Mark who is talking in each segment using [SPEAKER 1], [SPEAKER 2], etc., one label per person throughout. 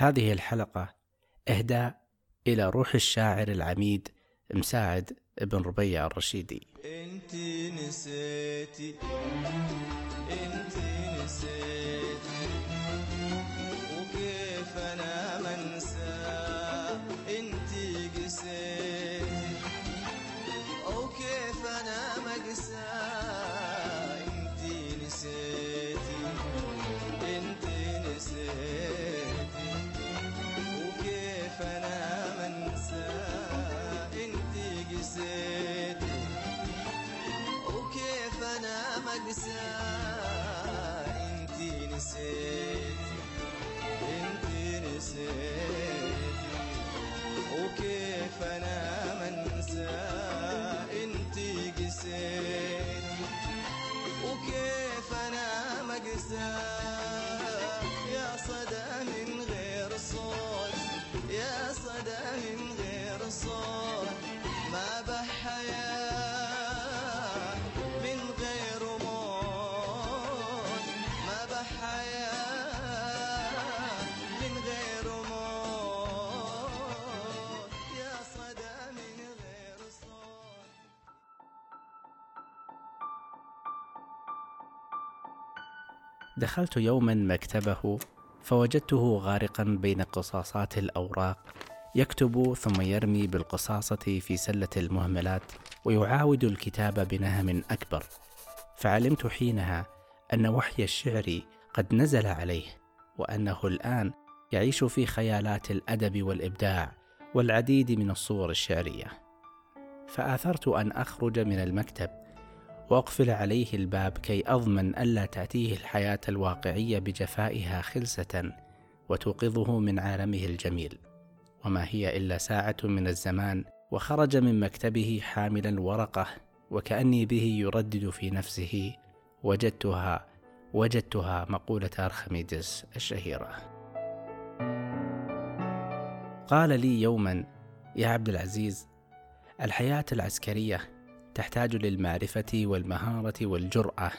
[SPEAKER 1] هذه الحلقة إهداء إلى روح الشاعر العميد مساعد ابن ربيع الرشيدي.
[SPEAKER 2] انت نسيتي انت نسيتي.
[SPEAKER 1] دخلت يوما مكتبه فوجدته غارقا بين قصاصات الأوراق يكتب ثم يرمي بالقصاصة في سلة المهملات ويعاود الكتاب بنهم أكبر. فعلمت حينها أن وحي الشعر قد نزل عليه وأنه الآن يعيش في خيالات الأدب والإبداع والعديد من الصور الشعرية. فآثرت أن أخرج من المكتب واقفل عليه الباب كي أضمن ألا تأتيه الحياة الواقعية بجفائها خلسة وتوقظه من عالمه الجميل. وما هي إلا ساعة من الزمان وخرج من مكتبه حاملا ورقه وكأني به يردد في نفسه وجدتها وجدتها مقولة أرخميدس الشهيرة. قال لي يوما يا عبد العزيز الحياة العسكرية تحتاج للمعرفة والمهارة والجرأة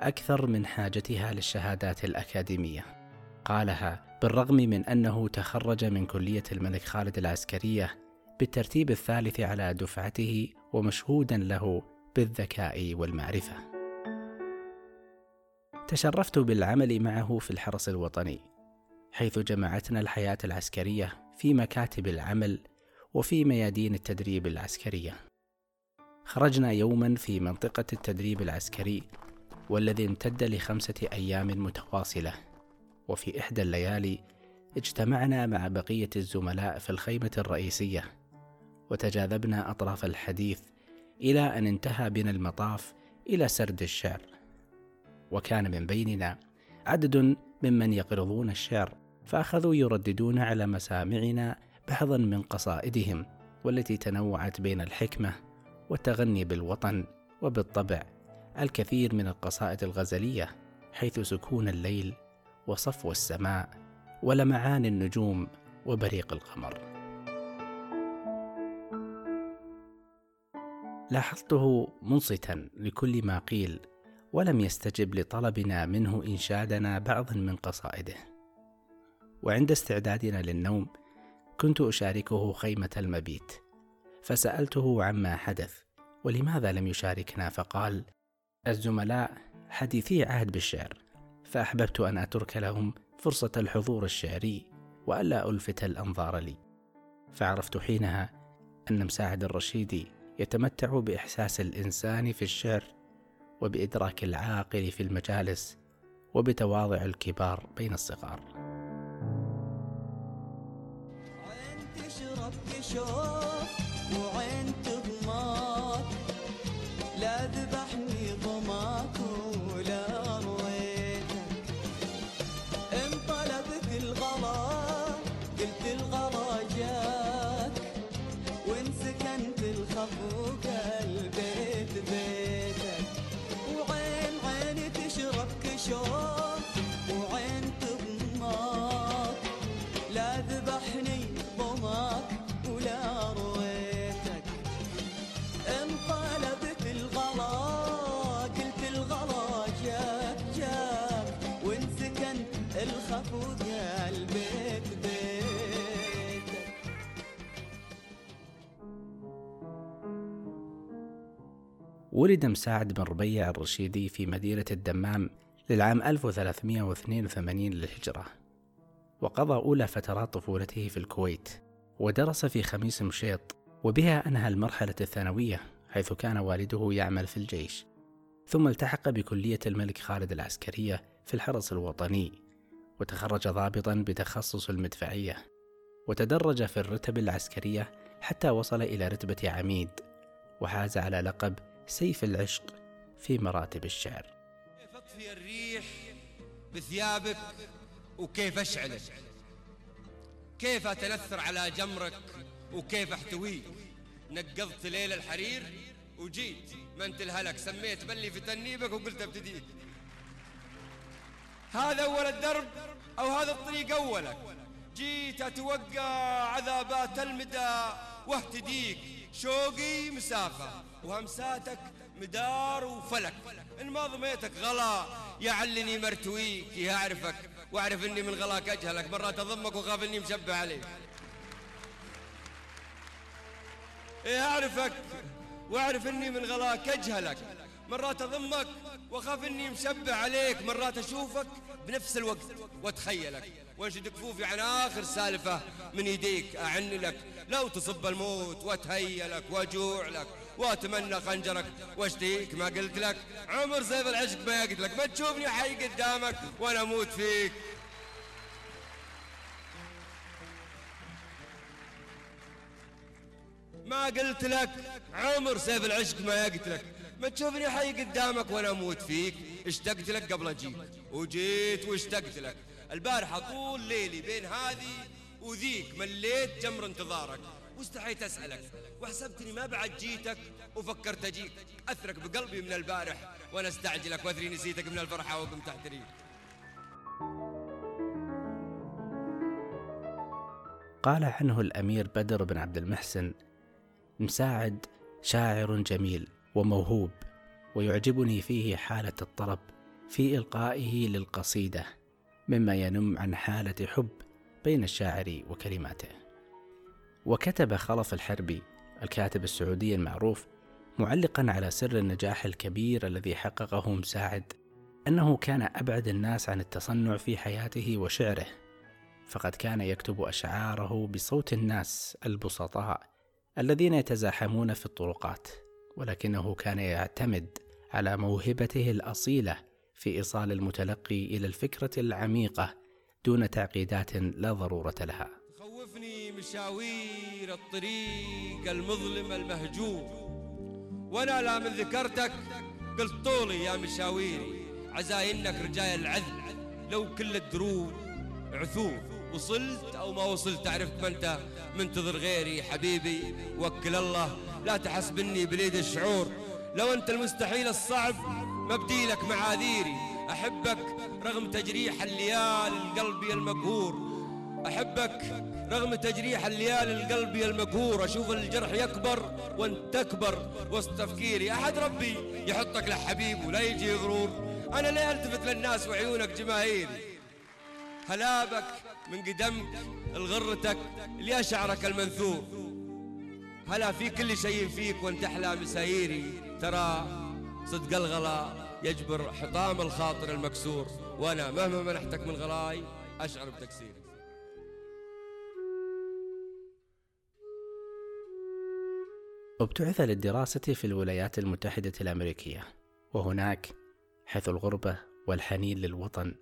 [SPEAKER 1] أكثر من حاجتها للشهادات الأكاديمية. قالها بالرغم من أنه تخرج من كلية الملك خالد العسكرية بالترتيب الثالث على دفعته ومشهودا له بالذكاء والمعرفة. تشرفت بالعمل معه في الحرس الوطني، حيث جمعتنا الحياة العسكرية في مكاتب العمل وفي ميادين التدريب العسكرية. خرجنا يوما في منطقة التدريب العسكري والذي امتد لخمسة أيام متواصلة وفي إحدى الليالي اجتمعنا مع بقية الزملاء في الخيمة الرئيسية وتجاذبنا أطراف الحديث إلى أن انتهى بنا المطاف إلى سرد الشعر. وكان من بيننا عدد ممن يقرضون الشعر فأخذوا يرددون على مسامعنا بعضا من قصائدهم والتي تنوعت بين الحكمة والتغني بالوطن وبالطبع الكثير من القصائد الغزلية حيث سكون الليل وصفو السماء ولمعان النجوم وبريق القمر. لاحظته منصتا لكل ما قيل ولم يستجب لطلبنا منه إنشادنا بعضا من قصائده. وعند استعدادنا للنوم كنت أشاركه خيمة المبيت فسألته عما حدث ولماذا لم يشاركنا؟ فقال الزملاء حديثي عهد بالشعر فأحببت أن أترك لهم فرصة الحضور الشعري وألا ألفت الأنظار لي. فعرفت حينها أن مساعد الرشيدي يتمتع بإحساس الإنسان في الشعر وبإدراك العاقل في المجالس وبتواضع الكبار بين الصغار.
[SPEAKER 2] وعين تضماك لا ذبحني ضماك ولا رويتك. انطلبت الغلا قلت الغلا جاك وان سكنت الخفوق
[SPEAKER 1] ولد مساعد بن ربيع الرشيدي في مدينة الدمام للعام 1382 للهجرة. وقضى أولى فترات طفولته في الكويت ودرس في خميس مشيط وبها أنهى المرحلة الثانوية حيث كان والده يعمل في الجيش. ثم التحق بكلية الملك خالد العسكرية في الحرس الوطني وتخرج ضابطا بتخصص المدفعية. وتدرج في الرتب العسكرية حتى وصل إلى رتبة عميد وحاز على لقب سيف العشق في مراتب الشعر.
[SPEAKER 3] كيف اطفي الريح بثيابك وكيف أشعلك؟ كيف أتنثر على جمرك وكيف أحتويك؟ نقضت ليل الحرير وجيت ما أنت الهلك سميت بلي في تنيبك وقلت ابتديك هذا أول الدرب أو هذا الطريق أولك؟ جيت أتوقع عذابات المدى واهتديك شوقي مسافة وهمساتك مدار وفلك. إن ما ضميتك غلا يعلني مرتويك يعرفك وأعرف إني من غلاك أجهلك. مرات أضمك وأخاف إني مشبه عليك. اعرفك وأعرف إني من غلاك أجهلك. مرات أضمك وأخاف إني مشبه عليك مرات أشوفك بنفس الوقت وأتخيلك. وانشد كفوفي عن آخر سالفة من يديك أعن لك لو تصب الموت وأتهيلك واجوع لك وأتمنى خنجرك وأشتيك ما قلت لك. عمر سيف العشق ما قلت لك ما تشوفني حي قدامك وأنا أموت فيك. ما قلت لك عمر سيف العشق ما قلت لك. ما تشوفني حي قدامك وأنا أموت فيك. اشتقت لك قبل اجيك وجيت واشتقت لك. البارحة طول ليلي بين هذه وذيك مليت جمر انتظارك. واستحيت أسألك. وحسبتني ما بعد جيتك وفكرت أجيك. أثرك بقلبي من البارح وأنا أستعجلك وأدري نسيتك من الفرحة وقمت أحتريك.
[SPEAKER 1] قال عنه الأمير بدر بن عبد المحسن مساعد شاعر جميل. وموهوب ويعجبني فيه حالة الطرب في إلقائه للقصيدة مما ينم عن حالة حب بين الشاعر وكلماته. وكتب خلف الحربي الكاتب السعودي المعروف معلقا على سر النجاح الكبير الذي حققه مساعد أنه كان أبعد الناس عن التصنع في حياته وشعره. فقد كان يكتب أشعاره بصوت الناس البسطاء الذين يتزاحمون في الطرقات. ولكنه كان يعتمد على موهبته الأصيلة في إيصال المتلقي إلى الفكرة العميقة دون تعقيدات لا ضرورة لها.
[SPEAKER 3] تخوفني مشاوير الطريق المظلم المهجور وأنا لا من ذكرتك قلت طولي يا مشاويري عزاي إنك رجال العذب لو كل الدروب عثور. وصلت أو ما وصلت عرفت ما أنت منتظر غيري حبيبي وكل الله. لا تحسبني بليد الشعور. لو أنت المستحيل الصعب مبدي لك معاذيري. أحبك رغم تجريح الليالي لقلبي المقهور. أحبك رغم تجريح الليالي لقلبي المقهور. أشوف الجرح يكبر وأنت تكبر وسط تفكيري. أحد ربي يحطك لحبيب ولا يجي غرور. أنا ليه ألتفت للناس وعيونك جماهيري. هلابك من قدمك الغرتك اللي شعرك المنثور. هلا في كل شيء فيك وانت أحلى مسايري ترى صدق الغلا يجبر حطام الخاطر المكسور. وأنا مهما منحتك من غلاي أشعر بتكسيري
[SPEAKER 1] ابتعث للدراسة في الولايات المتحدة الأمريكية وهناك حيث الغربة والحنين للوطن.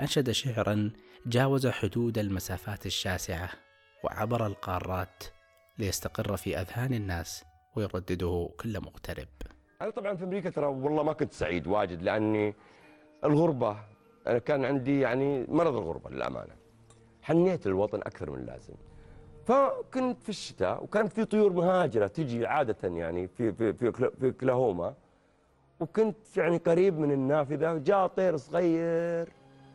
[SPEAKER 1] أنشد شعرا جاوز حدود المسافات الشاسعة وعبر القارات ليستقر في أذهان الناس ويردده كل مغترب.
[SPEAKER 4] أنا طبعا في أمريكا ترى والله ما كنت سعيد واجد لأني الغربة أنا كان عندي يعني مرض الغربة للأمانة. حنيت للوطن أكثر من اللازم. فكنت في الشتاء وكانت في طيور مهاجرة تجي عادة يعني في في في, في أوكلاهوما. وكنت يعني قريب من النافذة جاء طير صغير.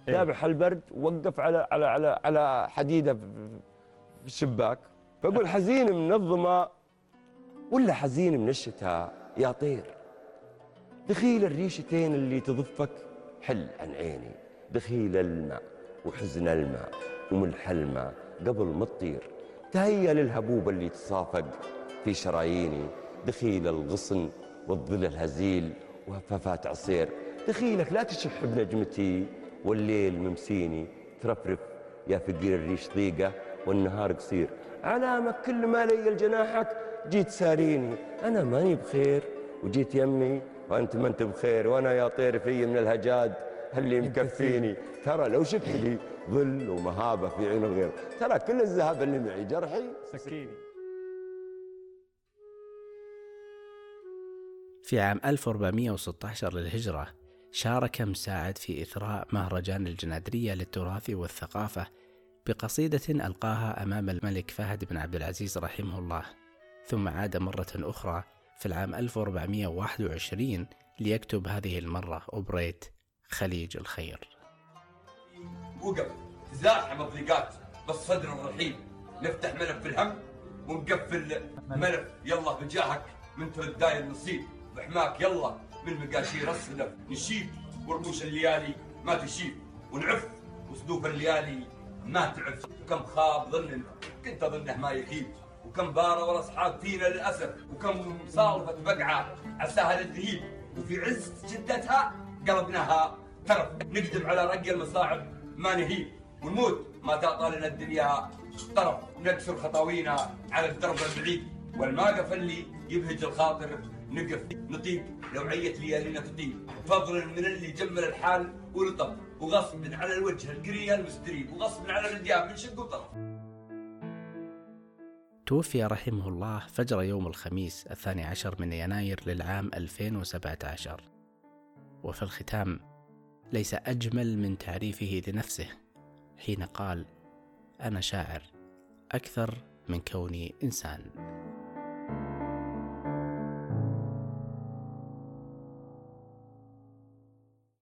[SPEAKER 4] ذابح البرد ووقف على على على على حديده في الشباك فأقول حزين من الظما ولا حزين من الشتاء يا طير. دخيل الريشتين اللي تضفك حل عن عيني دخيل الماء وحزن الماء وملح الماء قبل ما تطير. تهيأ للهبوب اللي تصافق في شراييني دخيل الغصن
[SPEAKER 5] والظل الهزيل وهفافات عصير. دخيلك لا تشح بنجمتي والليل ممسيني ترفرف. يا فقير الريش ضيقة والنهار قصير. علامك كل ما لي جناحك جيت ساريني أنا ماني بخير. وجيت يمي وأنت ما أنت بخير. وأنا يا طير في من الهجاد اللي مكفيني. ترى لو شفت لي ظل ومهابة في عين الغير. ترى كل الذهب اللي معي جرحي.
[SPEAKER 6] سكيني.
[SPEAKER 1] في عام 1416 للهجرة شارك مساعد في إثراء مهرجان الجنادرية للتراث والثقافة بقصيدة ألقاها أمام الملك فهد بن عبد العزيز رحمه الله ثم عاد مرة أخرى في العام 1421 ليكتب هذه المرة أوبريت خليج الخير.
[SPEAKER 4] وقف تزاحم الضيقات بالصدر الرحيم. نفتح ملف الهم ونقفل ملف. يلا بجاهك من ترداي النصيب. بحماك يلا. من مقاشير الصدف نشيب. ورموش الليالي ما تشيب. ونعف. وصدوف الليالي ما تعف. وكم خاب ظن كنت اظنه ما يخيب. وكم بارة ورا أصحاب فينا للأسف. وكم صالفة بقعة عساها للذهيب. وفي عز جدتها قلبناها ترف. نقدم على رقي المصاعب ما نهيب. ونموت. ما تعطى لنا الدنيا طرف. نكسر خطاوينا على الدرب البعيد. والماقف اللي يبهج الخاطر. نقف نطيب لوعية ليالينا تطيب فضلا من اللي جمل الحال ولطف وغصب على الوجه القرية المستريب وغصب على الرجال من شق وطرف
[SPEAKER 1] توفي رحمه الله فجر يوم الخميس الثاني عشر من يناير للعام 2017 وفي الختام ليس أجمل من تعريفه لنفسه حين قال أنا شاعر أكثر من كوني إنسان.